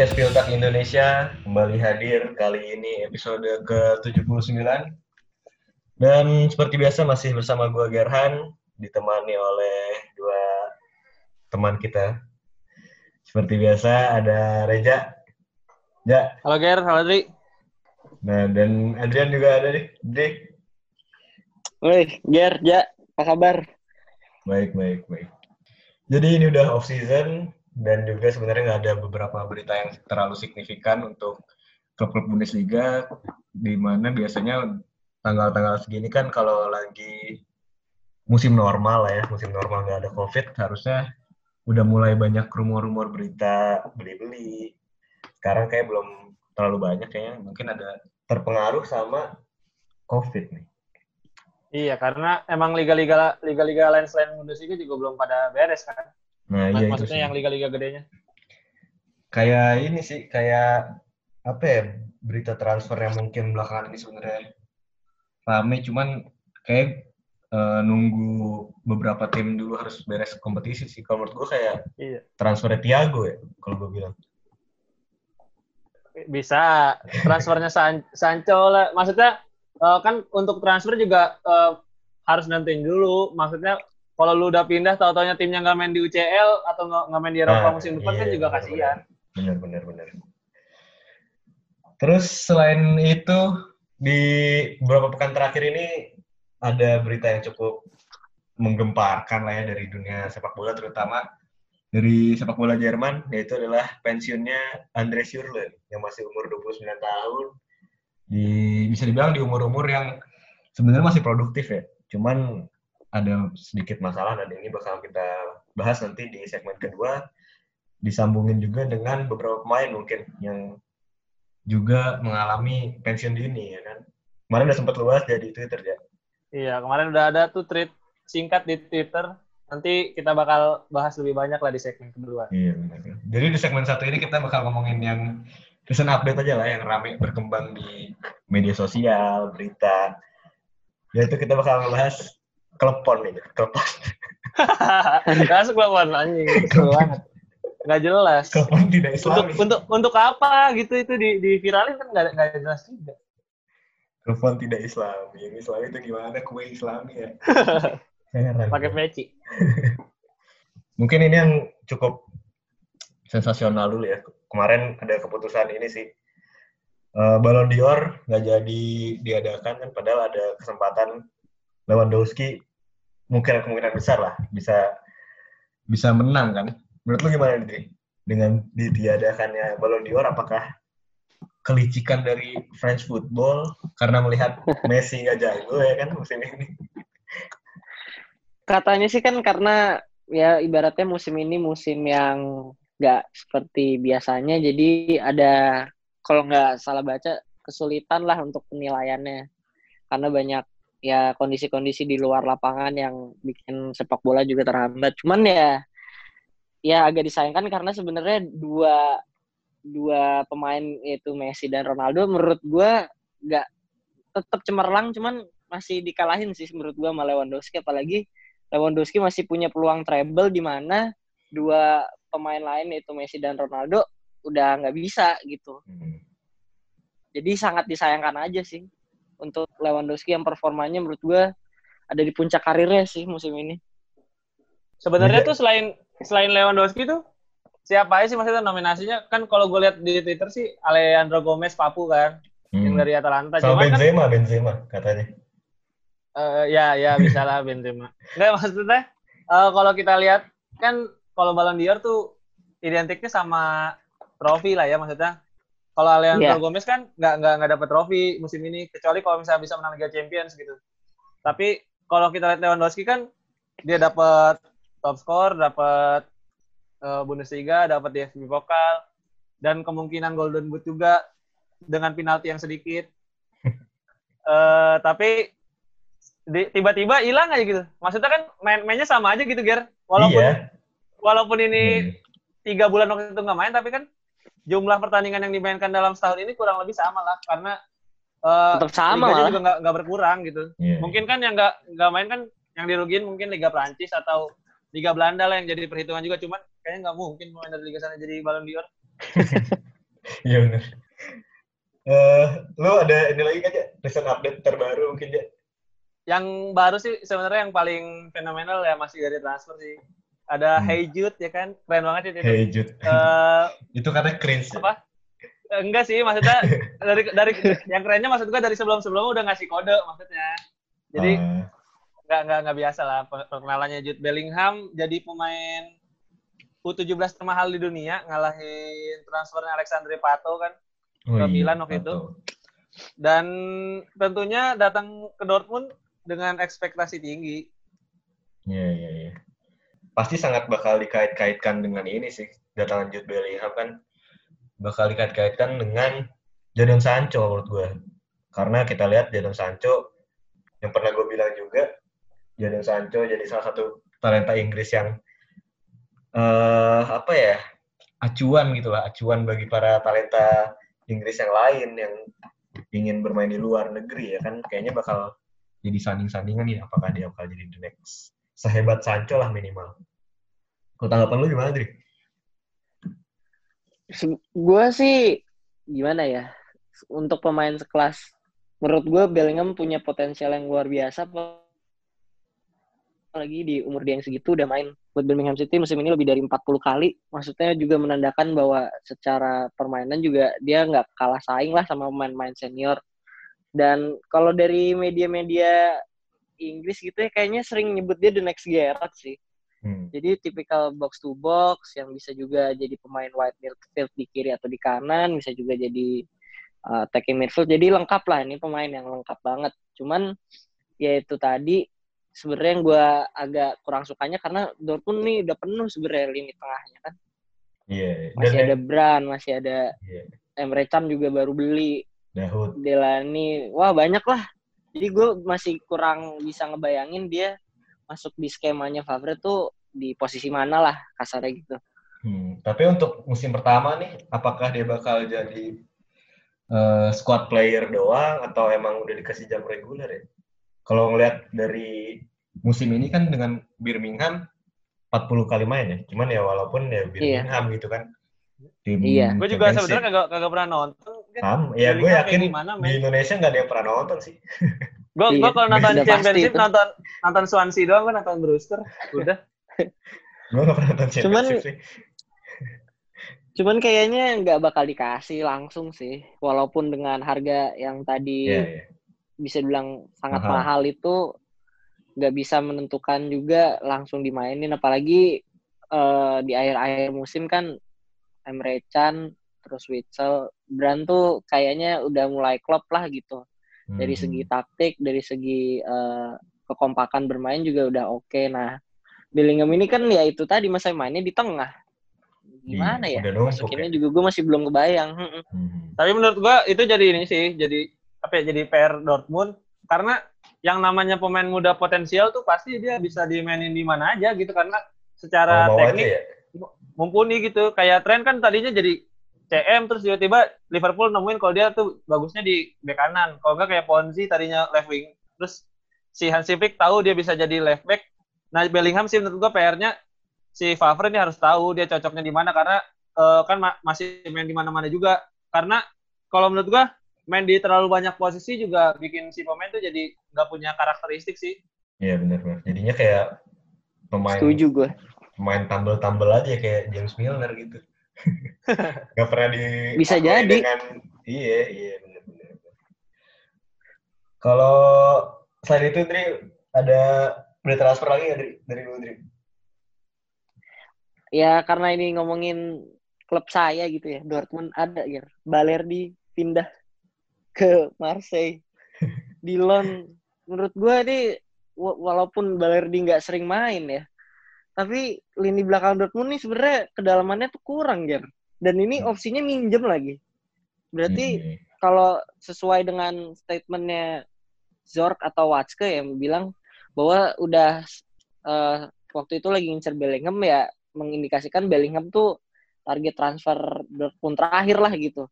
Podcast Piltak Indonesia kembali hadir kali ini episode ke-79. Dan seperti biasa masih bersama gue Gerhan, ditemani oleh dua teman kita. Seperti biasa ada Reja. Ja. Halo Ger, halo Dri. Nah, dan Adrian juga ada nih. Dri. Woi, Ger, Ja, apa kabar? Baik, baik, baik. Jadi ini udah off season dan juga sebenarnya nggak ada beberapa berita yang terlalu signifikan untuk klub-klub Bundesliga di mana biasanya tanggal-tanggal segini kan kalau lagi musim normal lah ya, musim normal nggak ada COVID, harusnya udah mulai banyak rumor-rumor berita beli-beli. Sekarang kayak belum terlalu banyak kayaknya, mungkin ada terpengaruh sama COVID nih. Iya, karena emang liga-liga liga-liga lain selain Bundesliga juga belum pada beres kan. Nah, iya itu Maksudnya sih. yang liga-liga gedenya. Kayak ini sih, kayak apa ya, berita transfer yang mungkin belakangan ini sebenarnya rame, cuman kayak eh, nunggu beberapa tim dulu harus beres kompetisi sih. Kalau menurut gue kayak Iya. transfer Thiago ya, kalau gue bilang. Bisa transfernya San Sancho lah. Maksudnya eh, kan untuk transfer juga eh, harus nantiin dulu. Maksudnya kalau lu udah pindah tahu-taunya timnya nggak main di UCL atau nggak main di Eropa Nah, musim depan iya, kan juga benar, kasihan. Bener, bener, bener. Terus selain itu, di beberapa pekan terakhir ini ada berita yang cukup menggemparkan lah ya dari dunia sepak bola, terutama dari sepak bola Jerman, yaitu adalah pensiunnya Andre Schürrle yang masih umur 29 tahun. Di, bisa dibilang di umur-umur yang sebenarnya masih produktif ya. Cuman ada sedikit masalah dan ini bakal kita bahas nanti di segmen kedua disambungin juga dengan beberapa pemain mungkin yang juga mengalami pensiun dini ya kan. Kemarin udah sempat luas jadi Twitter ya. Iya, kemarin udah ada tuh tweet singkat di Twitter. Nanti kita bakal bahas lebih banyak lah di segmen kedua. Iya benar. Jadi di segmen satu ini kita bakal ngomongin yang recent update aja lah yang rame berkembang di media sosial, berita. Yaitu kita bakal ngebahas klepon nih, klepon. Masuk lawan anjing, kesel banget. Nggak jelas. Klepon tidak Untuk islami. untuk untuk apa gitu itu di di viralin kan nggak nggak jelas juga. Klepon tidak islami. Yang islami itu gimana? Kue islami ya. Pakai peci. Mungkin ini yang cukup sensasional dulu ya. Kemarin ada keputusan ini sih. Eh, Ballon d'Or nggak jadi diadakan kan, padahal ada kesempatan Lewandowski mungkin kemungkinan besar lah bisa bisa menang kan. Menurut lu gimana nih dengan ditiadakannya Ballon d'Or? Apakah kelicikan dari French football karena melihat Messi nggak jago ya kan musim ini? Katanya sih kan karena ya ibaratnya musim ini musim yang nggak seperti biasanya, jadi ada kalau nggak salah baca kesulitan lah untuk penilaiannya karena banyak ya kondisi-kondisi di luar lapangan yang bikin sepak bola juga terhambat. Cuman ya ya agak disayangkan karena sebenarnya dua dua pemain yaitu Messi dan Ronaldo menurut gua nggak tetap cemerlang cuman masih dikalahin sih menurut gua sama Lewandowski apalagi Lewandowski masih punya peluang treble di mana dua pemain lain yaitu Messi dan Ronaldo udah nggak bisa gitu. Hmm. Jadi sangat disayangkan aja sih untuk Lewandowski yang performanya menurut gua ada di puncak karirnya sih musim ini. Sebenarnya Iya. tuh selain selain Lewandowski tuh siapa aja sih maksudnya nominasinya? Kan kalau gue lihat di Twitter sih Alejandro Gomez Papu kan yang Hmm. dari Atalanta. Sama Cuman kan Benzema, Benzema katanya. eh, ya ya bisa lah Benzema. Enggak maksudnya eh, kalau kita lihat kan kalau Ballon d'Or tuh identiknya sama trofi lah ya maksudnya. Kalau Alejandro Iya. Gomez kan nggak nggak nggak dapat trofi musim ini kecuali kalau misalnya bisa menang Liga Champions gitu. Tapi kalau kita lihat Lewandowski kan dia dapat top score, dapat eh, Bundesliga, dapat DFB Pokal dan kemungkinan Golden Boot juga dengan penalti yang sedikit. Eh tapi tiba-tiba hilang aja gitu. Maksudnya kan main mainnya sama aja gitu, Ger. Walaupun iya. walaupun ini Hmm. tiga bulan waktu itu nggak main, tapi kan jumlah pertandingan yang dimainkan dalam setahun ini kurang lebih sama lah, karena eh, Tetap sama liganya malah. juga nggak nggak berkurang gitu. Iya. Mungkin kan yang nggak nggak main kan yang dirugiin mungkin Liga Prancis atau Liga Belanda lah yang jadi perhitungan juga, cuman kayaknya nggak mungkin pemain dari Liga sana jadi Ballon d'Or. Iya benar. Eh, lu ada ini lagi kan ya? Recent update terbaru mungkin ya? Yang baru sih sebenarnya yang paling fenomenal ya masih dari transfer sih. Ada Hmm. Hey Jude ya kan, keren banget sih itu. Hey Jude. Eh, itu karena cringe ya? apa? Enggak sih, maksudnya dari dari yang kerennya maksud gua dari sebelum-sebelumnya udah ngasih kode maksudnya. Jadi Ah, nggak nggak nggak biasa lah per- perkenalannya Jude Bellingham jadi pemain U17 termahal di dunia ngalahin transfernya Alexandre Pato kan oh ke iya, Milan waktu betul. dan tentunya datang ke Dortmund dengan ekspektasi tinggi. Iya, iya, iya. Pasti sangat bakal dikait-kaitkan dengan ini sih. Datangan Jude Bellingham kan bakal dikait-kaitkan dengan Jadon Sancho menurut gue. Karena kita lihat Jadon Sancho, yang pernah gue bilang juga, Jadon Sancho jadi salah satu talenta Inggris yang eh apa ya acuan gitu lah acuan bagi para talenta Inggris yang lain yang ingin bermain di luar negeri ya kan kayaknya bakal jadi sanding-sandingan nih apakah dia bakal jadi the next sehebat Sancho lah minimal. Kalau tanggapan lu gimana, Dri? gue sih gimana ya untuk pemain sekelas menurut gue Bellingham punya potensial yang luar biasa apalagi di umur dia yang segitu udah main buat Birmingham City musim ini lebih dari 40 kali maksudnya juga menandakan bahwa secara permainan juga dia nggak kalah saing lah sama pemain-pemain senior dan kalau dari media-media Inggris gitu ya kayaknya sering nyebut dia the next Gerrard sih Hmm. jadi tipikal box to box yang bisa juga jadi pemain wide midfield di kiri atau di kanan, bisa juga jadi uh, attacking midfield. Jadi lengkap lah ini pemain yang lengkap banget. Cuman ya itu tadi sebenarnya yang gue agak kurang sukanya karena Dortmund nih udah penuh sebenarnya lini tengahnya kan. Iya. Masih Dan ada Brand, masih ada Iya. Emre Can juga baru beli, Dahud. Delani, wah banyak lah. Jadi gue masih kurang bisa ngebayangin dia masuk di skemanya Favre tuh di posisi mana lah kasarnya gitu. Hmm. Tapi untuk musim pertama nih, apakah dia bakal jadi eh, squad player doang atau emang udah dikasih jam reguler ya? Kalau ngelihat dari musim ini kan dengan Birmingham 40 kali main ya. Cuman ya walaupun ya Birmingham gitu kan. Tim Iya. Gue juga sebenarnya kagak kagak pernah nonton. Kan Sam, ya gue yakin gimana, di? Indonesia nggak ada yang pernah nonton sih. Gue Iya, gua kalau nonton Championship nonton nonton Swansea doang gue nonton Brewster. Udah. Gue nggak pernah nonton Cuman- championship sih. Cuman kayaknya nggak bakal dikasih langsung sih, walaupun dengan harga yang tadi Iya, iya. bisa bilang sangat Mahal. mahal, itu nggak bisa menentukan juga langsung dimainin, apalagi eh, di akhir-akhir musim kan Emre Can, terus Witsel, Brand tuh kayaknya udah mulai klop lah gitu. Dari Hmm. segi taktik, dari segi eh, kekompakan bermain juga udah oke. Nah, Bellingham ini kan ya itu tadi masa mainnya di tengah. Gimana Iya, ya? Masukinnya ya. juga gue masih belum kebayang. Mm-mm. Hmm. Tapi menurut gua itu jadi ini sih, jadi apa ya? Jadi PR Dortmund karena yang namanya pemain muda potensial tuh pasti dia bisa dimainin di mana aja gitu karena secara aja teknik ya. mumpuni gitu. Kayak tren kan tadinya jadi CM terus tiba-tiba Liverpool nemuin kalau dia tuh bagusnya di bek kanan. Kalau enggak kayak Ponzi tadinya left wing. Terus si Hansi Flick tahu dia bisa jadi left back. Nah, Bellingham sih menurut gua PR-nya si Favre ini harus tahu dia cocoknya di mana karena eh, kan ma- masih main di mana-mana juga. Karena kalau menurut gua main di terlalu banyak posisi juga bikin si pemain tuh jadi nggak punya karakteristik sih. Iya benar benar. Jadinya kayak pemain Setuju gue. pemain tambel-tambel aja kayak James Milner gitu. Gak pernah di Bisa jadi. dengan iya iya. Kalau selain itu Dri ada berita transfer lagi nggak Dri dari lu Dri? Ya karena ini ngomongin klub saya gitu ya, Dortmund ada ya. Balerdi pindah ke Marseille. Dilon menurut gue ini wa- walaupun Balerdi nggak sering main ya, tapi lini belakang Dortmund nih sebenarnya kedalamannya tuh kurang Ger. Dan ini opsinya minjem lagi. Berarti Hmm. kalau sesuai dengan statementnya Zork atau Watske yang bilang bahwa udah eh, waktu itu lagi ngincer Bellingham ya mengindikasikan Bellingham tuh target transfer Dortmund terakhir lah gitu.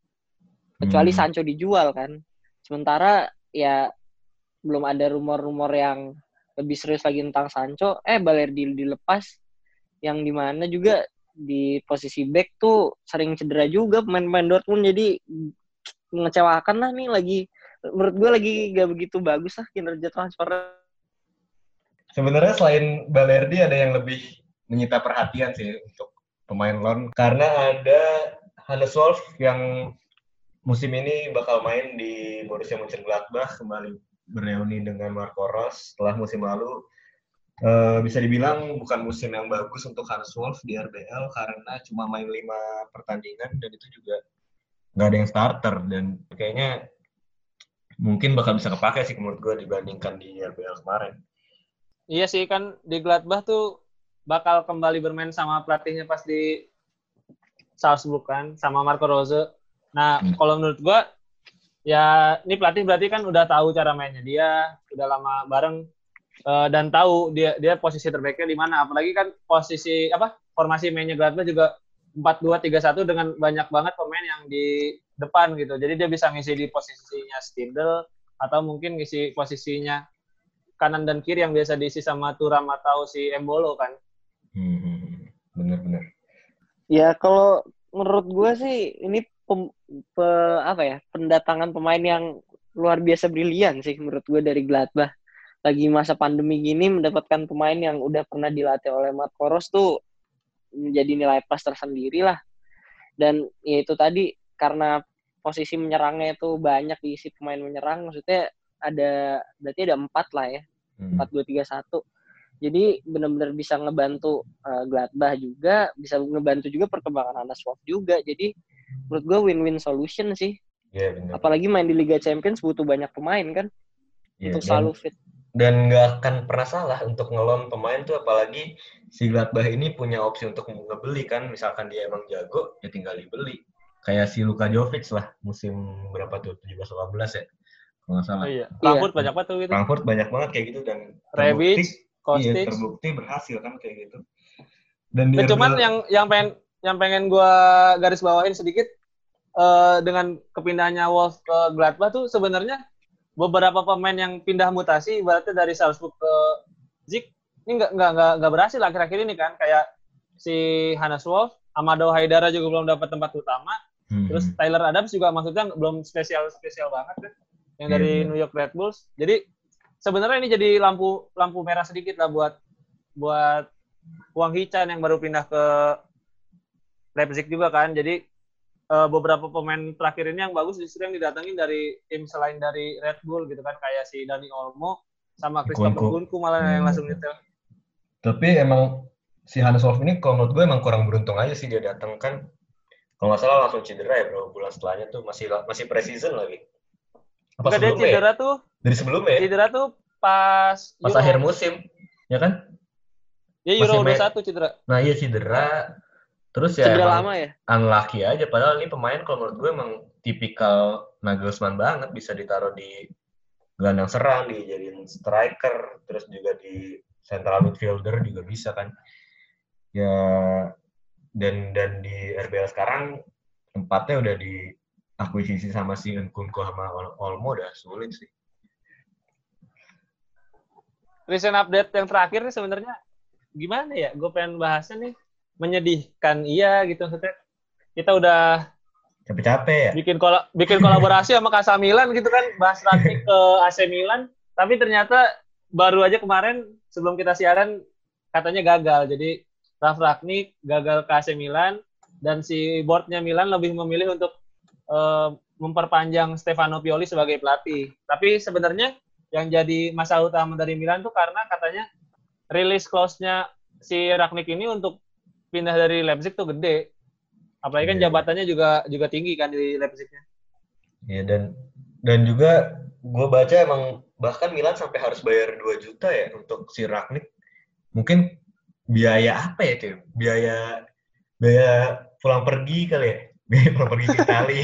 Kecuali Hmm. Sancho dijual kan. Sementara ya belum ada rumor-rumor yang lebih serius lagi tentang Sancho. Eh Balerdi dilepas yang di mana juga di posisi back tuh sering cedera juga pemain-pemain Dortmund jadi mengecewakan lah nih lagi menurut gue lagi gak begitu bagus lah kinerja transfer. Sebenarnya selain Balerdi ada yang lebih menyita perhatian sih untuk pemain loan karena ada Hannes Wolf yang musim ini bakal main di Borussia Mönchengladbach kembali bereuni dengan Marco Rose setelah musim lalu uh, bisa dibilang bukan musim yang bagus untuk Hannes Wolf di RBL karena cuma main lima pertandingan dan itu juga nggak ada yang starter dan kayaknya mungkin bakal bisa kepake sih menurut gue dibandingkan di RBL kemarin. Iya sih kan di Gladbach tuh bakal kembali bermain sama pelatihnya pas di Salzburg kan sama Marco Rose Nah, hmm. kalau menurut gua ya ini pelatih berarti kan udah tahu cara mainnya dia, udah lama bareng uh, dan tahu dia dia posisi terbaiknya di mana. Apalagi kan posisi apa? Formasi mainnya Gladbach juga 4-2-3-1 dengan banyak banget pemain yang di depan gitu. Jadi dia bisa ngisi di posisinya Stindl atau mungkin ngisi posisinya kanan dan kiri yang biasa diisi sama Turam atau si Embolo kan. Hmm, bener-bener. Ya kalau menurut gue sih ini pem, pe, apa ya pendatangan pemain yang luar biasa brilian sih menurut gue dari Gladbach. Lagi masa pandemi gini mendapatkan pemain yang udah pernah dilatih oleh Matt Koros tuh menjadi nilai plus tersendiri lah. Dan ya itu tadi karena posisi menyerangnya itu banyak diisi pemain menyerang, maksudnya ada berarti ada empat lah ya, hmm. empat dua tiga satu. Jadi benar-benar bisa ngebantu uh, Gladbach juga, bisa ngebantu juga perkembangan Anas Wolf juga. Jadi menurut gue win-win solution sih. Iya yeah, Apalagi main di Liga Champions butuh banyak pemain kan yeah, untuk dan, selalu fit. Dan nggak akan pernah salah untuk ngelon pemain tuh apalagi si Gladbach ini punya opsi untuk ngebeli kan. Misalkan dia emang jago ya tinggal dibeli. Kayak si Luka Jovic lah musim berapa tuh 17-18 ya kalau nggak salah. Oh, iya. Frankfurt iya. banyak banget tuh gitu. Frankfurt banyak banget kayak gitu dan Rebic, Kostic. Iya, terbukti berhasil kan kayak gitu. Dan dia cuman yang yang pengen yang pengen gue garis bawahin sedikit uh, dengan kepindahannya Wolf ke Gladbach tuh sebenarnya beberapa pemain yang pindah mutasi ibaratnya dari Salzburg ke Zik ini nggak nggak nggak nggak berhasil akhir-akhir ini kan kayak si Hannes Wolf, Amado Haidara juga belum dapat tempat utama, hmm. terus Tyler Adams juga maksudnya belum spesial spesial banget kan yang dari yeah. New York Red Bulls. Jadi sebenarnya ini jadi lampu lampu merah sedikit lah buat buat Wang Hichan yang baru pindah ke Leipzig juga kan. Jadi uh, beberapa pemain terakhir ini yang bagus justru yang didatangin dari tim selain dari Red Bull gitu kan kayak si Dani Olmo sama Christopher Kunku malah hmm. yang langsung nyetel. Tapi emang si Hannes Wolf ini kalau menurut gue emang kurang beruntung aja sih dia datang kan kalau nggak salah langsung cedera ya bro bulan setelahnya tuh masih masih preseason lagi. Apa Enggak, dia cedera ya? tuh dari sebelumnya ya? Cedera tuh pas pas Euro. akhir musim, ya kan? Ya Euro udah satu cedera. Nah iya cedera, Terus ya Cedera lama ya? Unlucky aja. Padahal ini pemain kalau menurut gue emang tipikal Nagelsmann banget. Bisa ditaruh di gelandang serang, dijadiin striker, terus juga di central midfielder juga bisa kan. Ya dan dan di RBL sekarang tempatnya udah di akuisisi sama si Nkunku sama Olmo udah sulit sih. Recent update yang terakhir nih sebenarnya gimana ya? Gue pengen bahasnya nih menyedihkan iya gitu maksudnya. Kita udah capek-capek ya? bikin kol bikin kolaborasi sama Kasa Milan gitu kan. Bahas lagi ke AC Milan. Tapi ternyata baru aja kemarin sebelum kita siaran katanya gagal. Jadi Raf Ragnik gagal ke AC Milan dan si boardnya Milan lebih memilih untuk uh, memperpanjang Stefano Pioli sebagai pelatih tapi sebenarnya yang jadi masalah utama dari Milan tuh karena katanya rilis clause-nya si Ragnik ini untuk pindah dari Leipzig tuh gede. Apalagi kan yeah. jabatannya juga juga tinggi kan di Leipzignya. Iya yeah, dan dan juga gue baca emang bahkan Milan sampai harus bayar 2 juta ya untuk si Ragnik. Mungkin biaya apa ya tuh? Biaya biaya pulang pergi kali ya? Biaya pulang pergi ke Itali,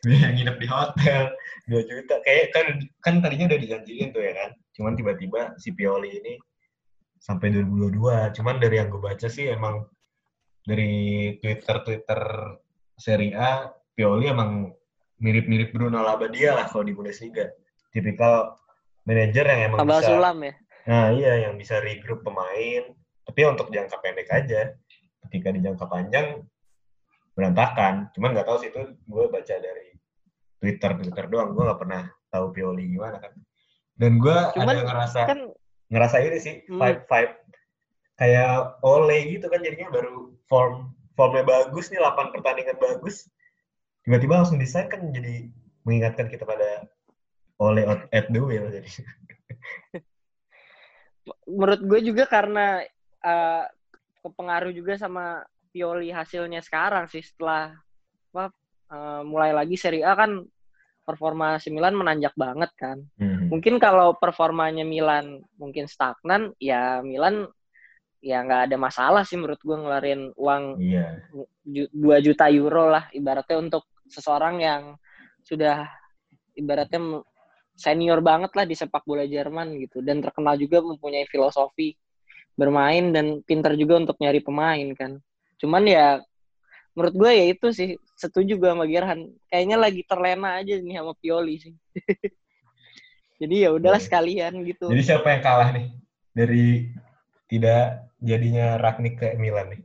biaya nginep di hotel, 2 juta. Kayak kan kan tadinya udah dijanjiin tuh ya kan. Cuman tiba-tiba si Pioli ini sampai 2022. Cuman dari yang gue baca sih emang dari Twitter-Twitter Serie A, Pioli emang mirip-mirip Bruno Labbadia lah kalau di Bundesliga. Tipikal manajer yang emang Tambah bisa... sulam ya? Nah iya, yang bisa regroup pemain. Tapi untuk jangka pendek aja. ketika di jangka panjang berantakan. Cuman nggak tahu sih itu gue baca dari Twitter Twitter doang. Gue nggak pernah tahu Pioli gimana kan. Dan gue Cuman ada ngerasa kan ngerasa ini sih Hmm. vibe vibe kayak Ole gitu kan jadinya baru form formnya bagus nih 8 pertandingan bagus tiba-tiba langsung desain kan jadi mengingatkan kita pada Ole at- the wheel jadi menurut gue juga karena eh, kepengaruh juga sama Pioli hasilnya sekarang sih setelah apa, eh, mulai lagi Serie A kan performa AC Milan menanjak banget kan. Hmm. Mungkin kalau performanya Milan mungkin stagnan, ya Milan ya nggak ada masalah sih menurut gue ngeluarin uang iya 2 juta euro lah ibaratnya untuk seseorang yang sudah ibaratnya senior banget lah di sepak bola Jerman gitu dan terkenal juga mempunyai filosofi bermain dan pintar juga untuk nyari pemain kan. Cuman ya menurut gue ya itu sih setuju gue sama Gerhan. Kayaknya lagi terlena aja nih sama Pioli sih. Jadi ya udahlah Iya. sekalian gitu. jadi siapa yang kalah nih dari tidak jadinya Ragnik ke Milan nih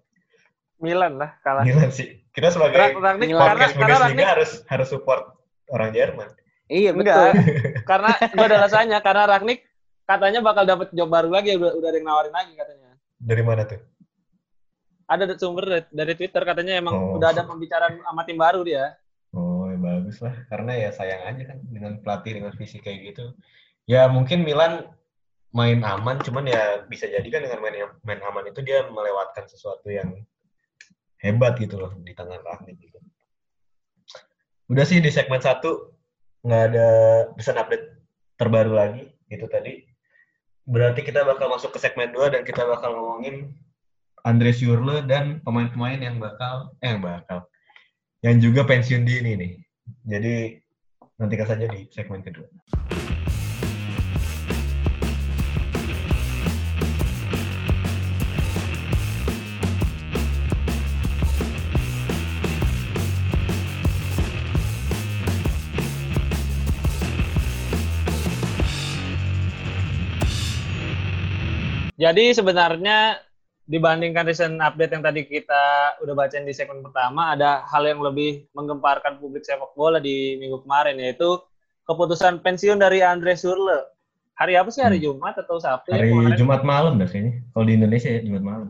Milan lah kalah. Milan sih kita sebagai Milan. karena podcast karena Bundesliga Rangnick harus harus support orang Jerman Iya betul. enggak karena gue ada rasanya karena Ragnik katanya bakal dapet job baru lagi udah udah ada yang nawarin lagi katanya. dari mana tuh Ada sumber dari, dari Twitter katanya emang Oh. udah ada pembicaraan sama tim baru dia. Oh, ya bagus lah. Karena ya sayang aja kan dengan pelatih dengan visi kayak gitu. Ya mungkin Milan main aman, cuman ya bisa jadi kan dengan main main aman itu dia melewatkan sesuatu yang hebat gitu loh di tangan Rangnick gitu. Udah sih di segmen satu nggak ada pesan update terbaru lagi itu tadi. Berarti kita bakal masuk ke segmen 2 dan kita bakal ngomongin Andre Schürrle dan pemain-pemain yang bakal eh yang bakal yang juga pensiun dini nih. Jadi nantikan saja di segmen kedua. Jadi sebenarnya dibandingkan recent update yang tadi kita udah bacain di segmen pertama, ada hal yang lebih menggemparkan publik sepak bola di minggu kemarin yaitu keputusan pensiun dari Andre Surle. Hari apa sih? Hari Hmm. Jumat atau Sabtu ya Hari kemarin? Jumat malam dah kayaknya. Kalau di Indonesia ya Jumat malam.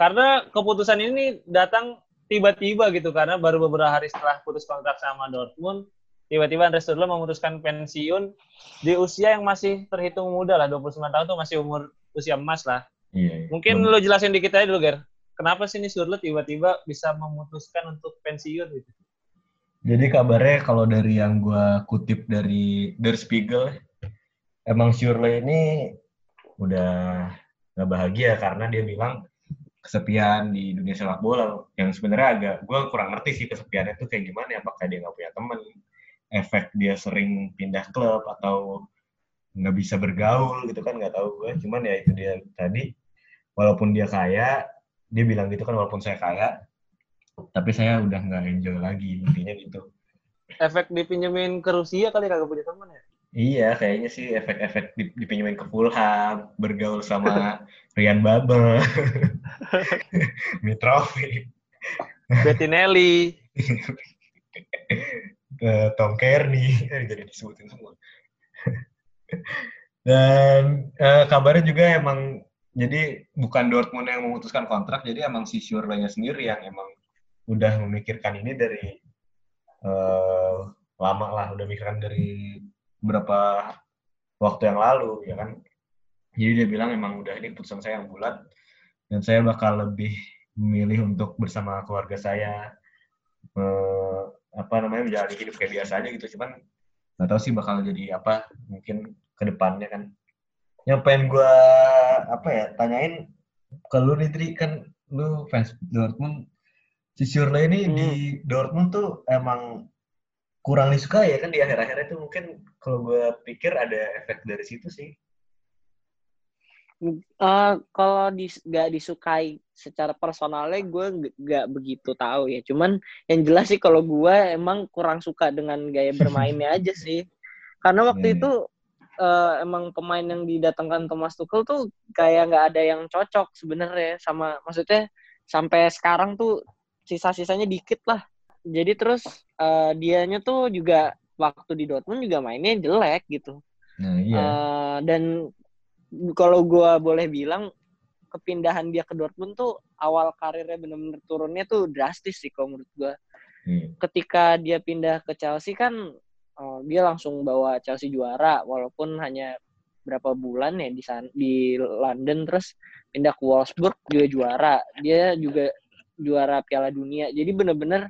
Karena keputusan ini datang tiba-tiba gitu karena baru beberapa hari setelah putus kontrak sama Dortmund, tiba-tiba Andre Surle memutuskan pensiun di usia yang masih terhitung muda lah, 29 tahun tuh masih umur usia emas lah. Iya. iya. Mungkin lo jelasin dikit aja dulu, Ger. Kenapa sih nih Surle tiba-tiba bisa memutuskan untuk pensiun gitu? Jadi kabarnya kalau dari yang gua kutip dari Der Spiegel, emang Schürrle ini udah nggak bahagia karena dia bilang kesepian di dunia sepak bola yang sebenarnya agak gua kurang ngerti sih kesepiannya itu kayak gimana apakah dia nggak punya teman efek dia sering pindah klub atau nggak bisa bergaul gitu kan nggak tahu gue cuman ya itu dia tadi walaupun dia kaya dia bilang gitu kan walaupun saya kaya tapi saya udah nggak enjoy lagi intinya gitu Efek dipinjemin ke Rusia kali kagak punya teman ya? Iya, kayaknya sih efek-efek dip- dipinjemin ke Fulham, bergaul sama Rian Babel, Mitrovic, Bettinelli. ke Tom Kearney, Eh, jadi disebutin semua. Dan eh, kabarnya juga emang jadi bukan Dortmund yang memutuskan kontrak, jadi emang si Schürrle-nya sendiri yang emang udah memikirkan ini dari eh, lama lah, udah mikirkan dari beberapa waktu yang lalu, ya kan. Jadi dia bilang emang udah ini keputusan saya yang bulat, dan saya bakal lebih memilih untuk bersama keluarga saya, eh, apa namanya menjalani hidup kayak biasa aja gitu cuman nggak tahu sih bakal jadi apa mungkin ke depannya kan yang pengen gue apa ya tanyain ke lu nih Tri kan lu fans Dortmund si Schürrle ini Hmm. di Dortmund tuh emang kurang disuka ya kan di akhir-akhirnya tuh mungkin kalau gue pikir ada efek dari situ sih Eh, kalau dis, gak disukai secara personalnya gue gak begitu tahu ya. Cuman yang jelas sih kalau gue emang kurang suka dengan gaya bermainnya aja sih. Karena Iya, waktu itu eh, emang pemain yang didatangkan Thomas Tuchel tuh kayak nggak ada yang cocok sebenarnya sama maksudnya sampai sekarang tuh sisa-sisanya dikit lah. Jadi terus uh, dianya tuh juga waktu di Dortmund juga mainnya jelek gitu. Nah, iya. Uh, dan kalau gue boleh bilang kepindahan dia ke Dortmund tuh awal karirnya bener-bener turunnya tuh drastis sih kalau menurut gue. Hmm. Ketika dia pindah ke Chelsea kan uh, dia langsung bawa Chelsea juara walaupun hanya berapa bulan ya di sana, di London terus pindah ke Wolfsburg juga juara. Dia juga juara Piala Dunia. Jadi bener-bener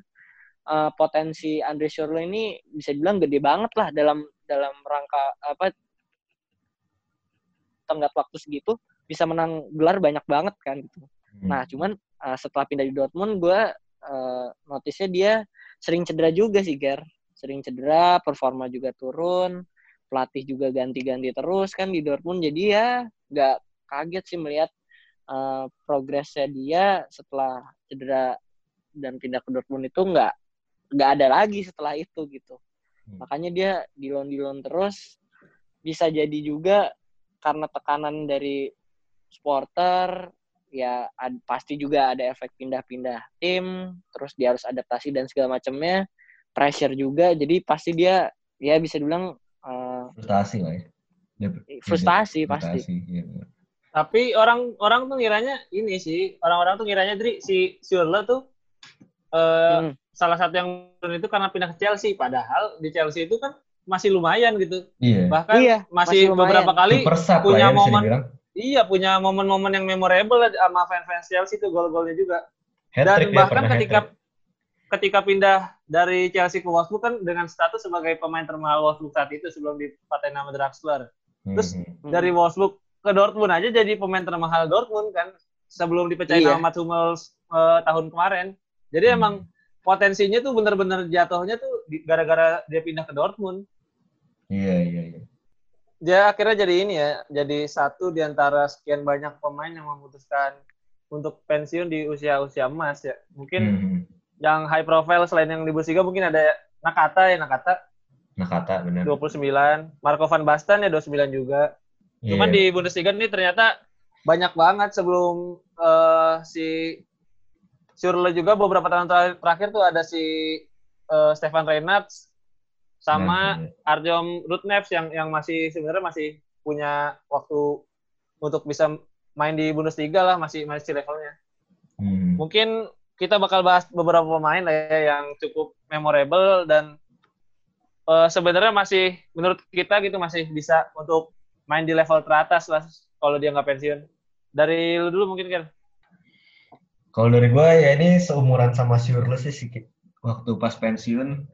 uh, potensi Andre Schürrle ini bisa dibilang gede banget lah dalam dalam rangka apa tenggat waktu segitu bisa menang gelar banyak banget kan gitu. Hmm. Nah, cuman uh, setelah pindah di Dortmund gue uh, notisnya dia sering cedera juga sih, Ger. Sering cedera, performa juga turun, pelatih juga ganti-ganti terus kan di Dortmund. Jadi ya nggak kaget sih melihat uh, progresnya dia setelah cedera dan pindah ke Dortmund itu nggak nggak ada lagi setelah itu gitu. Hmm. Makanya dia di loan di loan terus bisa jadi juga karena tekanan dari supporter ya ad, pasti juga ada efek pindah-pindah tim terus dia harus adaptasi dan segala macamnya pressure juga jadi pasti dia ya bisa dibilang uh, frustasi lah ya frustasi, dia, pasti ya. tapi orang orang tuh ngiranya ini sih orang-orang tuh ngiranya Dri si Surla tuh uh, hmm. salah satu yang itu karena pindah ke Chelsea padahal di Chelsea itu kan masih lumayan gitu iya. bahkan iya, masih, masih beberapa kali punya ya, momen Iya punya momen-momen yang memorable sama fans-fans Chelsea itu gol-golnya juga. Dan bahkan ketika ketika pindah dari Chelsea ke Wolfsburg kan dengan status sebagai pemain termahal Wolfsburg saat itu sebelum dipaten nama Draxler. Terus hmm. dari Wolfsburg ke Dortmund aja jadi pemain termahal Dortmund kan sebelum dipecahin iya. sama Hummels uh, tahun kemarin. Jadi hmm. emang potensinya tuh bener-bener jatuhnya tuh gara-gara dia pindah ke Dortmund. Iya iya iya dia akhirnya jadi ini ya, jadi satu di antara sekian banyak pemain yang memutuskan untuk pensiun di usia-usia emas ya. Mungkin hmm. Yang high profile selain yang di Bundesliga mungkin ada Nakata ya, Nakata. Nakata benar. 29. Marco van Basten ya 29 juga. Yeah. Cuman di Bundesliga ini ternyata banyak banget sebelum uh, si Surle juga beberapa tahun terakhir tuh ada si uh, Stefan Reinhardt sama nah, Arjom Rutnevs yang yang masih sebenarnya masih punya waktu untuk bisa main di Bundesliga lah masih masih levelnya. Hmm. Mungkin kita bakal bahas beberapa pemain lah ya yang cukup memorable dan uh, sebenarnya masih menurut kita gitu masih bisa untuk main di level teratas lah kalau dia nggak pensiun. Dari lu dulu mungkin kan? Kalau dari gue ya ini seumuran sama Surle sih. Waktu pas pensiun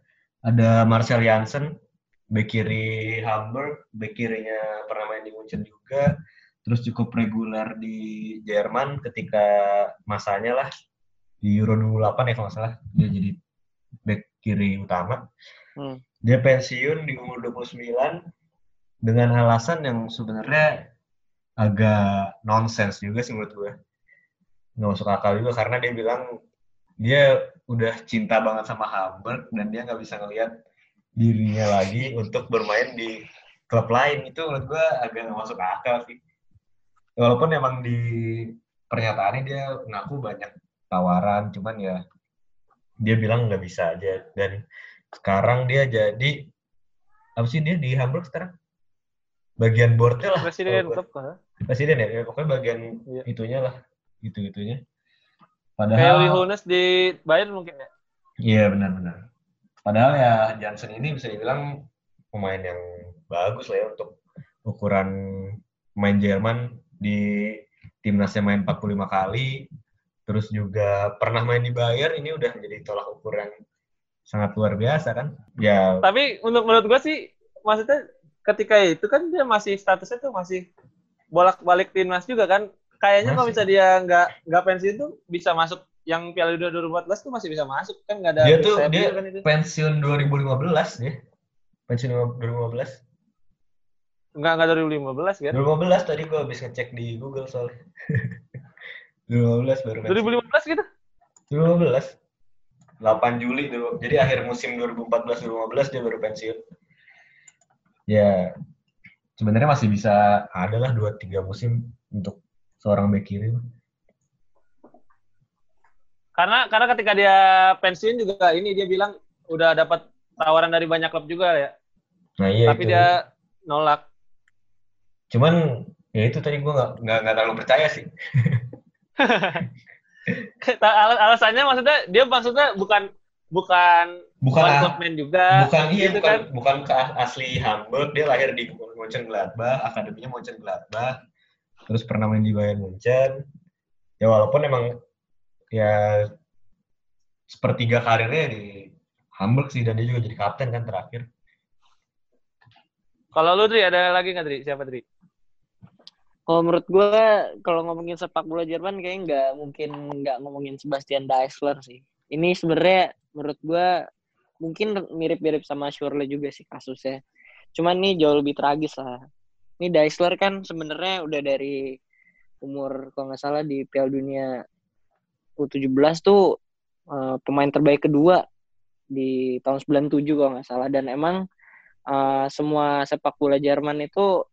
ada Marcel Janssen, bek kiri Hamburg, bek kirinya pernah main di Munchen juga, terus cukup reguler di Jerman ketika masanya lah di Euro 28 ya kalau nggak salah dia jadi bek kiri utama. Hmm. Dia pensiun di umur 29 dengan alasan yang sebenarnya agak nonsens juga sih menurut gue. Nggak masuk akal juga karena dia bilang dia udah cinta banget sama Hamburg dan dia nggak bisa ngelihat dirinya lagi untuk bermain di klub lain itu menurut gue agak nggak masuk akal sih walaupun emang di pernyataannya dia ngaku banyak tawaran cuman ya dia bilang nggak bisa aja dan sekarang dia jadi apa sih dia di Hamburg sekarang bagian boardnya lah presiden klub presiden ya, ya pokoknya bagian iya. itunya lah gitu gitunya Padahal Kayak Uli Hoeneß di Bayern mungkin ya? Iya benar-benar. Padahal ya Johnson ini bisa dibilang pemain yang bagus lah ya untuk ukuran main Jerman di timnasnya main 45 kali, terus juga pernah main di Bayern, ini udah jadi tolak ukur yang sangat luar biasa kan? Ya. Tapi untuk menurut gue sih, maksudnya ketika itu kan dia masih statusnya tuh masih bolak-balik timnas juga kan, kayaknya kalau bisa dia nggak nggak pensiun tuh bisa masuk yang Piala Dunia 2014 tuh masih bisa masuk kan nggak ada dia tuh dia kan itu. pensiun 2015 dia pensiun 2015 Enggak, enggak 2015 kan? 2015 tadi gua habis ngecek di Google soalnya. 2015 baru pensiun. 2015 gitu? 2015. 8 Juli dulu. Jadi akhir musim 2014-2015 dia baru pensiun. Ya, sebenarnya masih bisa ada lah 2 3 musim untuk seorang back kiri. Karena karena ketika dia pensiun juga ini dia bilang udah dapat tawaran dari banyak klub juga ya. Nah iya Tapi itu. dia nolak. Cuman ya itu tadi gue nggak nggak terlalu percaya sih. Al- alasannya maksudnya dia maksudnya bukan bukan Bukan ah, juga. bukan iya gitu bukan kan. bukan ke asli Hamburg dia lahir di Mönchengladbach akademinya Mönchengladbach terus pernah main di Bayern Munchen ya walaupun emang ya sepertiga karirnya di Hamburg sih dan dia juga jadi kapten kan terakhir Kalau lu Dri ada lagi nggak Dri? Siapa Dri? Kalau menurut gue, kalau ngomongin sepak bola Jerman kayaknya nggak mungkin nggak ngomongin Sebastian Daisler sih. Ini sebenarnya menurut gue mungkin mirip-mirip sama Schürrle juga sih kasusnya. Cuman ini jauh lebih tragis lah. Ini Daisler kan sebenarnya udah dari umur kalau nggak salah di Piala Dunia U17 tuh eh, pemain terbaik kedua di tahun 97 kalau nggak salah dan emang eh, semua sepak bola Jerman itu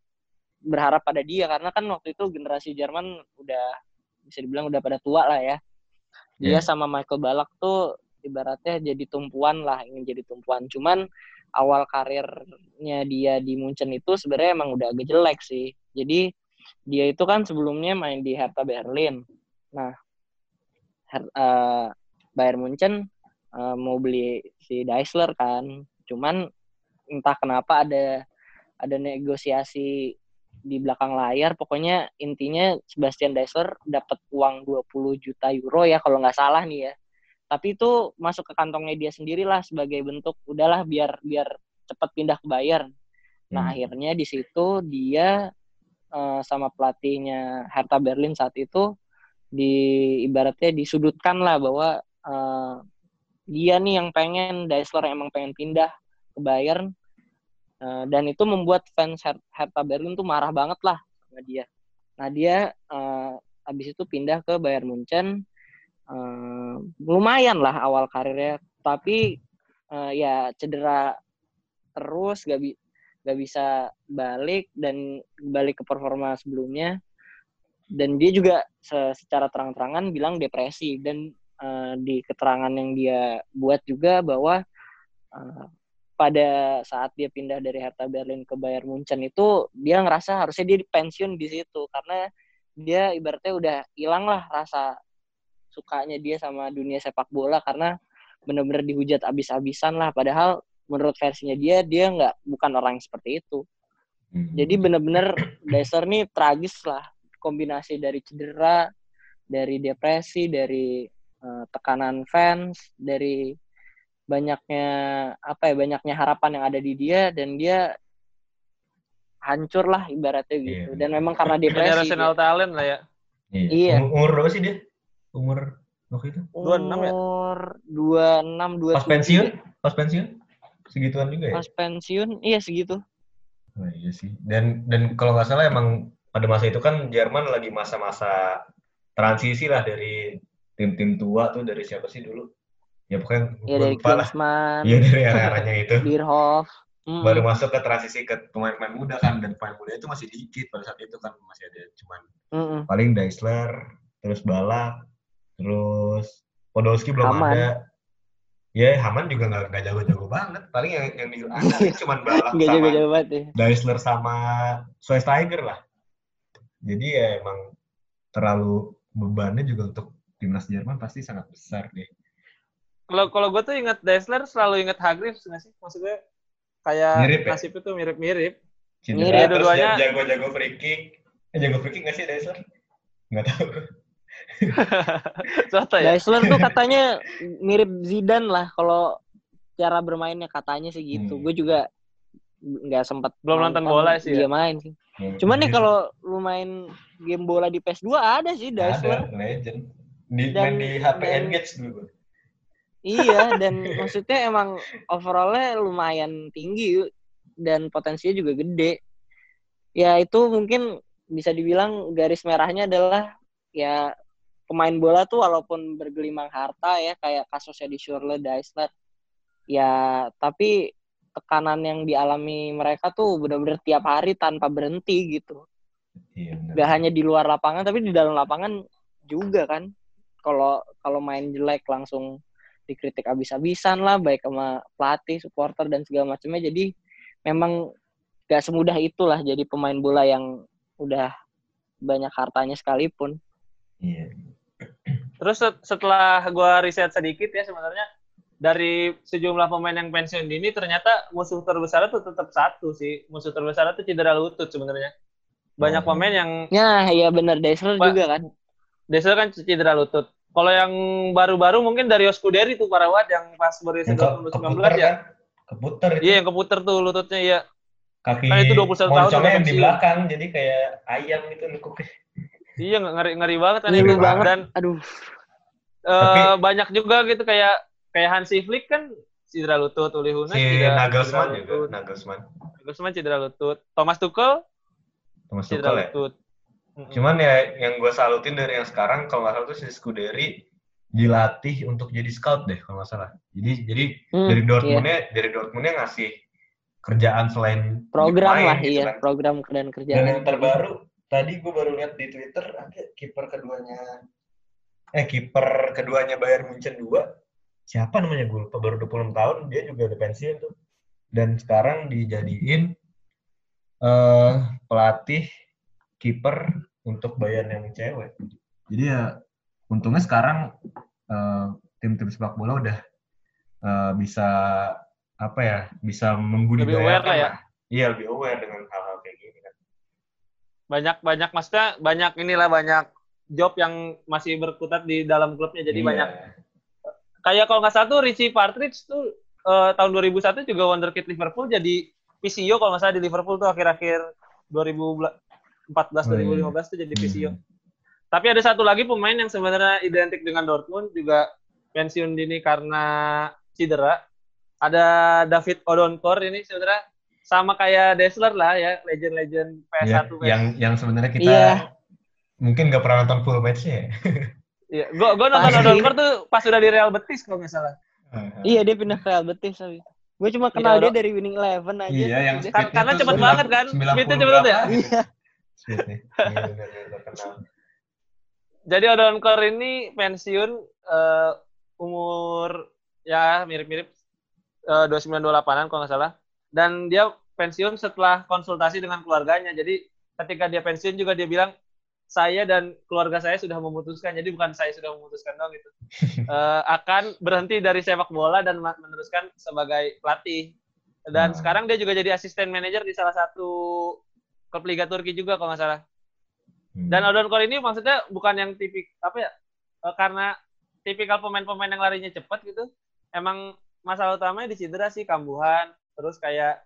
berharap pada dia karena kan waktu itu generasi Jerman udah bisa dibilang udah pada tua lah ya. Dia Iya. sama Michael Ballack tuh ibaratnya jadi tumpuan lah, ingin jadi tumpuan. Cuman awal karirnya dia di Munchen itu sebenarnya emang udah agak jelek sih. Jadi dia itu kan sebelumnya main di Hertha Berlin. Nah, Her eh, Bayern Munchen eh, mau beli si Daisler kan. Cuman entah kenapa ada ada negosiasi di belakang layar pokoknya intinya Sebastian Daisler dapat uang 20 juta euro ya kalau nggak salah nih ya. Tapi itu masuk ke kantongnya dia sendiri lah sebagai bentuk udahlah biar biar cepat pindah ke Bayern. Nah Hmm. akhirnya di situ dia eh, sama pelatihnya Hertha Berlin saat itu di ibaratnya disudutkan lah bahwa eh, dia nih yang pengen Daisler emang pengen pindah ke Bayern Eh, dan itu membuat fans Her- Hertha Berlin tuh marah banget lah sama dia. Nah dia eh, habis itu pindah ke Bayern Munchen, Eh, lumayan lah awal karirnya, tapi eh, ya cedera terus, gak, bi- gak bisa balik dan balik ke performa sebelumnya. Dan dia juga se- secara terang-terangan bilang depresi dan eh, di keterangan yang dia buat juga bahwa eh, pada saat dia pindah dari Hertha Berlin ke Bayern Munchen itu dia ngerasa harusnya dia pensiun di situ. Karena dia ibaratnya udah hilang lah rasa sukanya dia sama dunia sepak bola. Karena bener-bener dihujat abis-abisan lah. Padahal menurut versinya dia dia nggak bukan orang yang seperti itu. Hmm. jadi bener-bener Daisler nih tragis lah. Kombinasi dari cedera dari depresi dari eh, tekanan fans dari banyaknya apa ya banyaknya harapan yang ada di dia dan dia hancur lah ibaratnya gitu Iya. dan memang karena depresi Generational talent lah ya. Iya. Umur, umur berapa sih dia? Umur waktu itu? 26 ya? umur dua enam dua Pas pensiun? Pas pensiun? Segituan juga ya? pas pensiun iya segitu Oh, iya sih. Dan dan kalau nggak salah emang pada masa itu kan Jerman lagi masa-masa transisi lah dari tim-tim tua tuh dari siapa sih dulu? Ya pokoknya ya dari lupa lah. Klinsmann Iya dari era-eranya itu. Bierhoff Mm-mm. Baru masuk ke transisi ke pemain-pemain muda kan dan pemain muda itu masih dikit pada saat itu kan masih ada cuman Mm-mm. paling Daisler, terus Balak, terus Podolski belum Haman. ada. Ya Haman juga nggak nggak jago-jago banget. Paling yang yang diangkat cuman Balak nggak sama jago-jago banget ya Daisler sama Schweinsteiger lah. Jadi ya emang terlalu bebannya juga untuk timnas Jerman pasti sangat besar deh. Kalau kalau gue tuh ingat Daisler selalu ingat Hargreaves nggak sih? Maksudnya kayak Mirip ya? nasibnya tuh mirip-mirip. Mirip terus dua-duanya. jago-jago free kick. Eh, jago free kick nggak sih Daisler? Nggak tahu. Soto ya? Daisler tuh katanya mirip Zidane lah kalau cara bermainnya katanya sih gitu. Hmm. Gue juga nggak sempat Belum nonton bola sih ya? Dia main sih. Cuman nih kalau lu main game bola di PS2 ada sih Daisler. ada legend. Di, Dan- main di HP Engage dulu. Iya dan maksudnya emang overallnya lumayan tinggi dan potensinya juga gede. Ya itu mungkin bisa dibilang garis merahnya adalah ya pemain bola tuh walaupun bergelimang harta ya kayak kasusnya di Schürrle, Daisler ya tapi tekanan yang dialami mereka tuh benar-benar tiap hari tanpa berhenti gitu. Iya. Gak hanya di luar lapangan tapi di dalam lapangan juga kan. kalau kalau main jelek langsung dikritik abis-abisan lah baik sama pelatih, supporter dan segala macamnya. Jadi memang gak semudah itulah jadi pemain bola yang udah banyak hartanya sekalipun. Iya. Terus set- setelah gua riset sedikit ya sebenarnya dari sejumlah pemain yang pensiun dini ternyata musuh terbesar itu tetap satu sih. Musuh terbesar itu cedera lutut sebenarnya. Banyak Oh. pemain yang Ya, iya bener Daisler Pak, juga kan. Desa kan cedera lutut. Kalau yang baru-baru mungkin dari Scuderi tuh para Wat yang pas ke, 2019 keputer ya. kan? Keputer itu. Iya yang keputer tuh lututnya ya. Kaki kan itu 21 tahun yang di belakang, jadi kayak ayam gitu nekuknya. Iya ngeri ngeri banget kan Ngilu itu. banget. Dan Aduh. eh, Tapi- banyak juga gitu kayak kayak Hansi Flick kan cedera lutut, Uli Hoeneß Si cedera, Nagelsmann cedera juga. Nagelsmann. Nagelsmann cedera lutut. Thomas Tuchel Thomas cedera Tuchel ya. lutut. Mm-mm. Cuman ya yang gue salutin dari yang sekarang kalau nggak salah tuh si Scuderi dilatih untuk jadi scout deh kalau nggak salah. Jadi jadi Hmm, dari iya. Dortmundnya dari Dortmundnya ngasih kerjaan selain Program main lah gitu iya, kan. program dan Dan kerjaan. yang terbaru tadi gue baru lihat di Twitter ada kiper keduanya eh kiper keduanya Bayern Munchen 2 siapa namanya gue lupa baru 26 tahun dia juga udah pensiun tuh dan sekarang dijadiin eh pelatih kiper untuk bayar yang cewek. Jadi ya untungnya sekarang uh, tim-tim sepak bola udah uh, bisa apa ya bisa membudidayakan lebih aware lah ya. iya lebih aware dengan hal-hal kayak gini kan. Banyak banyak maksudnya banyak inilah banyak job yang masih berkutat di dalam klubnya. Jadi iya. banyak. Kayak kalau nggak satu Richie Partridge tuh uh, tahun 2001 juga wonderkid Liverpool jadi PCO kalau nggak salah di Liverpool tuh akhir-akhir 2000 14 2015 itu tuh jadi visio. Hmm. Tapi ada satu lagi pemain yang sebenarnya identik dengan Dortmund juga pensiun dini karena cedera. Ada David Odonkor ini sebenarnya sama kayak Desler lah ya, legend-legend PS1. Yeah, PS. Yang yang sebenarnya kita iya. mungkin nggak pernah nonton full match ya. Iya, gua gua nonton Odonkor tuh pas sudah di Real Betis kalau nggak salah. Uh. Iya, dia pindah ke Real Betis tapi. Gue cuma kenal iya, dia dari Winning Eleven aja. Iya, yang kan, karena cepet banget kan. Speednya cepet banget ya. Iya. Iya, terkenal. Jadi Odonkor ini pensiun eh, umur ya mirip-mirip eh, 29-28an kalau nggak salah. Dan dia pensiun setelah konsultasi dengan keluarganya. Jadi ketika dia pensiun juga dia bilang saya dan keluarga saya sudah memutuskan. Jadi bukan saya sudah memutuskan dong gitu. Eh, akan berhenti dari sepak bola dan meneruskan sebagai pelatih. Dan Hmm. sekarang dia juga jadi asisten manajer di salah satu klub Liga Turki juga kalau nggak salah. Hmm. Dan Odonkor ini maksudnya bukan yang tipik apa ya? eh, karena tipikal pemain-pemain yang larinya cepat gitu. Emang masalah utamanya di cedera sih kambuhan, terus kayak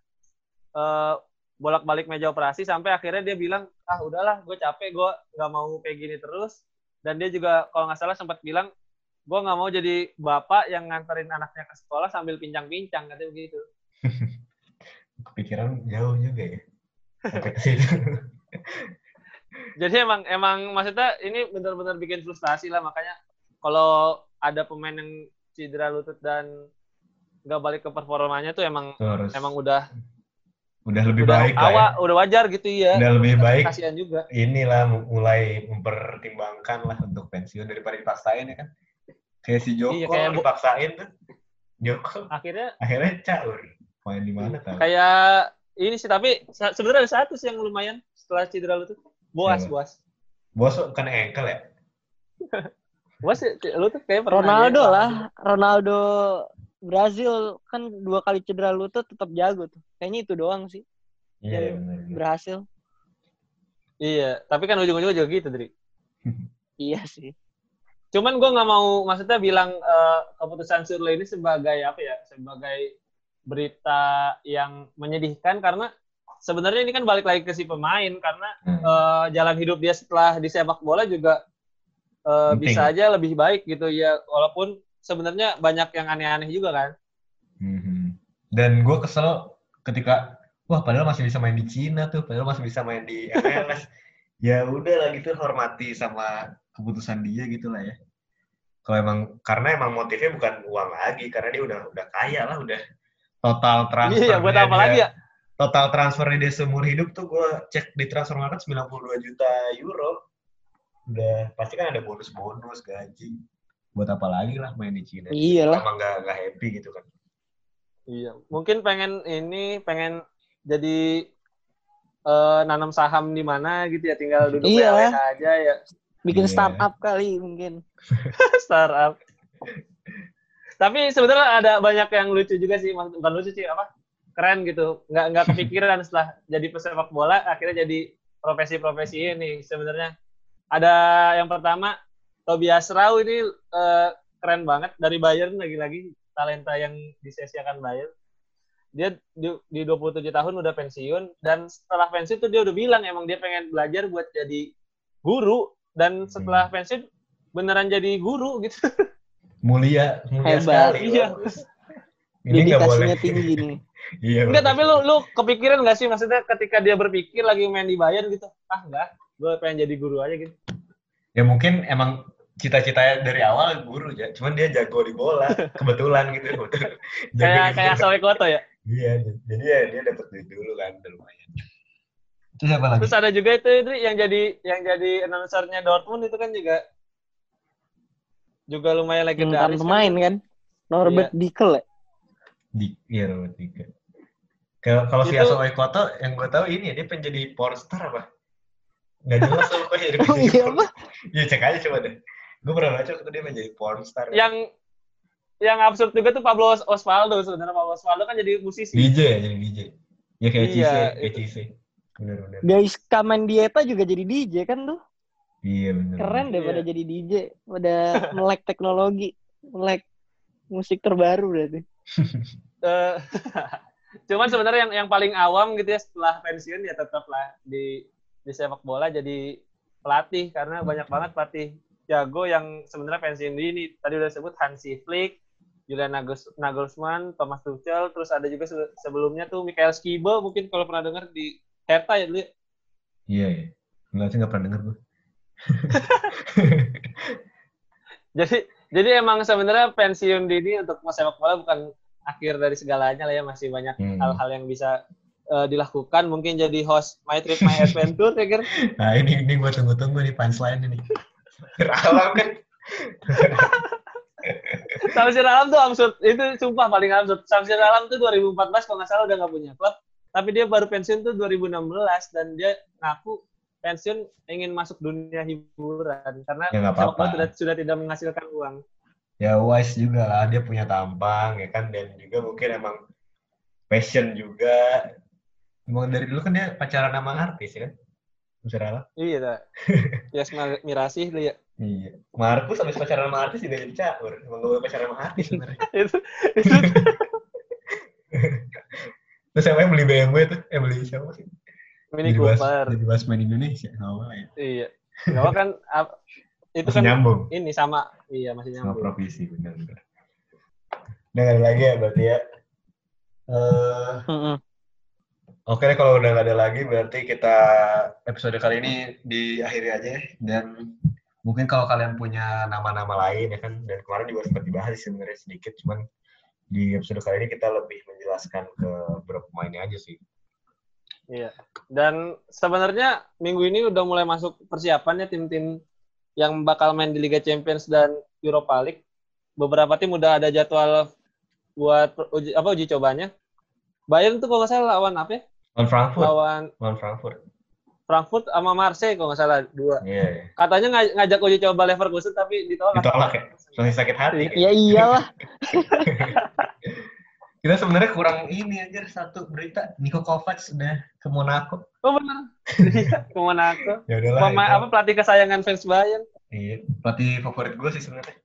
eh, bolak-balik meja operasi sampai akhirnya dia bilang, "Ah, udahlah, gue capek, gue nggak mau kayak gini terus." Dan dia juga kalau nggak salah sempat bilang, "Gue nggak mau jadi bapak yang nganterin anaknya ke sekolah sambil pincang-pincang," katanya begitu. kepikiran jauh juga ya. Sampai ke situ. Jadi emang emang maksudnya ini benar-benar bikin frustasi lah makanya kalau ada pemain yang cedera lutut dan nggak balik ke performanya tuh emang Tuh harus emang udah udah lebih udah baik lah ya. awal udah wajar gitu ya. Udah lebih baik Kasihan juga. inilah mulai mempertimbangkan lah untuk pensiun daripada dipaksain ya kan. Kayak si Joko Iya, kayak dipaksain tuh. Joko Akhirnya akhirnya caur. Main di mana tahu. kayak ini sih tapi sebenarnya ada satu sih yang lumayan setelah cedera lutut. Boas, Siapa? boas. Bos bukan engkel ya? Boas lutut kayak pernah Ronaldo ya. lah, Ronaldo Brazil kan dua kali cedera lutut tetap jago tuh. Kayaknya itu doang sih Iya, Yang benar. berhasil. Iya, tapi kan ujung-ujungnya juga gitu, Dri. Iya sih. Cuman gue nggak mau maksudnya bilang eh, keputusan Surle ini sebagai apa ya? Sebagai berita yang menyedihkan karena sebenarnya ini kan balik lagi ke si pemain karena Hmm. eh, jalan hidup dia setelah di sepak bola juga Penting. bisa aja lebih baik gitu ya walaupun sebenarnya banyak yang aneh-aneh juga kan. Mhm. Dan gue kesel ketika wah padahal masih bisa main di Cina tuh, padahal masih bisa main di MLS. ya udah lah gitu hormati sama keputusan dia gitu lah ya. Kalau emang karena emang motifnya bukan uang lagi, karena dia udah udah kaya lah, udah total transfer. Iya, buat apa lagi ya? Total transfer dia seumur hidup tuh gue cek di transfer market 92 juta euro. udah pasti kan ada bonus-bonus gaji. Buat apa lagi lah main di Cina? Iyalah. Emang nggak nggak happy gitu kan? Iya, mungkin pengen ini pengen jadi eh, nanam saham di mana gitu ya, tinggal duduk Iya. Aja ya, Bikin Iya. startup kali mungkin. startup. Tapi sebenarnya ada banyak yang lucu juga sih, bukan lucu sih apa? Keren gitu, nggak nggak kepikiran setelah jadi pesepak bola, akhirnya jadi profesi-profesi ini sebenarnya. Ada yang pertama Tobias Rau ini eh, keren banget dari Bayern lagi-lagi talenta yang disia-siakan Bayern. Dia di, di 27 tahun udah pensiun dan setelah pensiun tuh dia udah bilang emang dia pengen belajar buat jadi guru dan setelah pensiun beneran jadi guru gitu. Mulia, mulia Hebat. sekali. Iya. bagus. Ini nggak boleh. Tinggi nih. Iya. Enggak, tapi lu lu kepikiran gak sih maksudnya ketika dia berpikir lagi main di Bayern gitu, ah enggak, gue pengen jadi guru aja gitu. Ya mungkin emang cita-citanya dari awal guru ya, cuman dia jago di bola, kebetulan gitu. Kebetulan. Kayak kayak Koto ya. Iya, jadi ya dia dapat duit dulu kan, lumayan. Terus apa lagi? Terus ada juga itu, itu yang jadi yang jadi announcernya Dortmund itu kan juga juga lumayan Mantan legendaris. pemain kan. Norbert Dickel ya? Di, iya nomor tiga. Kalau kalau si Aso Koto yang gue tahu ini ya, dia pengen jadi pornstar apa? Gak jelas tuh kok jadi Oh pengen jadi iya porn- apa? Iya cek aja coba deh. Gue pernah baca waktu dia menjadi pornstar. Yang yang absurd juga tuh Pablo Os- Osvaldo sebenarnya Pablo Osvaldo kan jadi musisi. DJ ya jadi DJ. Ya kayak Iya, Cise, kayak. Bener bener. Guys, Kamen Dieta juga jadi DJ kan tuh. Iya bener. Keren daripada Iya. jadi DJ. Udah melek teknologi. Melek musik terbaru berarti. Eh, cuman sebenarnya yang yang paling awam gitu ya setelah pensiun ya tetaplah di di sepak bola jadi pelatih karena banyak banget pelatih jago yang sebenarnya pensiun dini. Tadi udah sebut Hansi Flick, Julian Nagels- Nagelsmann, Thomas Tuchel, terus ada juga se- sebelumnya tuh Michael Skibo mungkin kalau pernah dengar di Hertha ya dulu. ya. Iya iya. Enggak sih nggak pernah denger gue. Jadi jadi emang sebenarnya pensiun dini untuk sepak bola bukan akhir dari segalanya lah ya masih banyak Hmm. hal-hal yang bisa eh, dilakukan mungkin jadi host My Trip My Adventure ya kan Nah ini ini gue tunggu-tunggu nih punchline ini. Alam kan. Samsir Alam tuh absurd itu sumpah paling absurd Samsir Alam tuh 2014 kalau nggak salah udah nggak punya klub tapi dia baru pensiun tuh 2016 dan dia ngaku pensiun ingin masuk dunia hiburan karena Ya, apa-apa. sudah, sudah tidak menghasilkan uang Ya wise juga lah dia punya tampang ya kan dan juga mungkin emang passion juga. Emang dari dulu kan dia pacaran sama artis ya kan. Bisa Alam. iya dah Yas Mirasih tuh ya Iya. Markus habis pacaran sama artis juga jadi caur. Emang boleh pacaran sama artis sebenarnya. itu itu Terus siapa yang beli BMW tuh? Eh beli siapa sih? Mini Jadi bahas- Jadi bahas main Indonesia. Nggak apa ya. iya nggak apa kan ap- itu Masih kan nyambung. ini sama iya masih Sama nyambung profesi benar-benar. Udah nggak ada lagi ya berarti ya. Eh, Mm-mm. Oke deh kalau udah nggak ada lagi berarti kita episode kali ini diakhiri aja ya. dan mungkin kalau kalian punya nama-nama lain ya kan dan kemarin juga sempat dibahas sebenarnya sedikit cuman di episode kali ini kita lebih menjelaskan ke beberapa pemainnya aja sih. Iya. Dan sebenarnya minggu ini udah mulai masuk persiapannya tim-tim yang bakal main di Liga Champions dan Europa League. Beberapa tim udah ada jadwal buat uji, apa uji cobanya. Bayern tuh kalau nggak salah lawan apa ya? Lawan Frankfurt, Lawan lawan Frankfurt. Frankfurt sama Marseille kalau nggak salah dua. Iya, iya. Katanya ngaj- ngajak uji coba Leverkusen tapi ditolak. Ditolak ya? Masih sakit hati. Iya. Ya iyalah. Kita sebenarnya kurang ini aja satu berita Niko Kovac udah ke Monaco. Oh benar. Iya, ke Monaco. Ya udahlah. Apa pelatih kesayangan fans Bayern. Iya, pelatih favorit gue sih sebenarnya.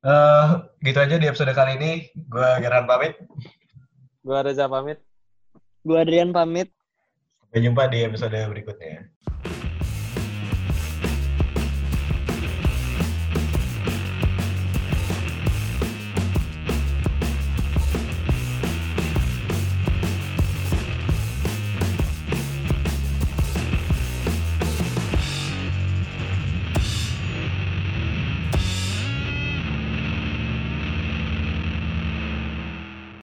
Eh, gitu aja di episode kali ini. Gue Geran pamit. Gua Reza pamit. Gua Adrian pamit. Sampai jumpa di episode berikutnya.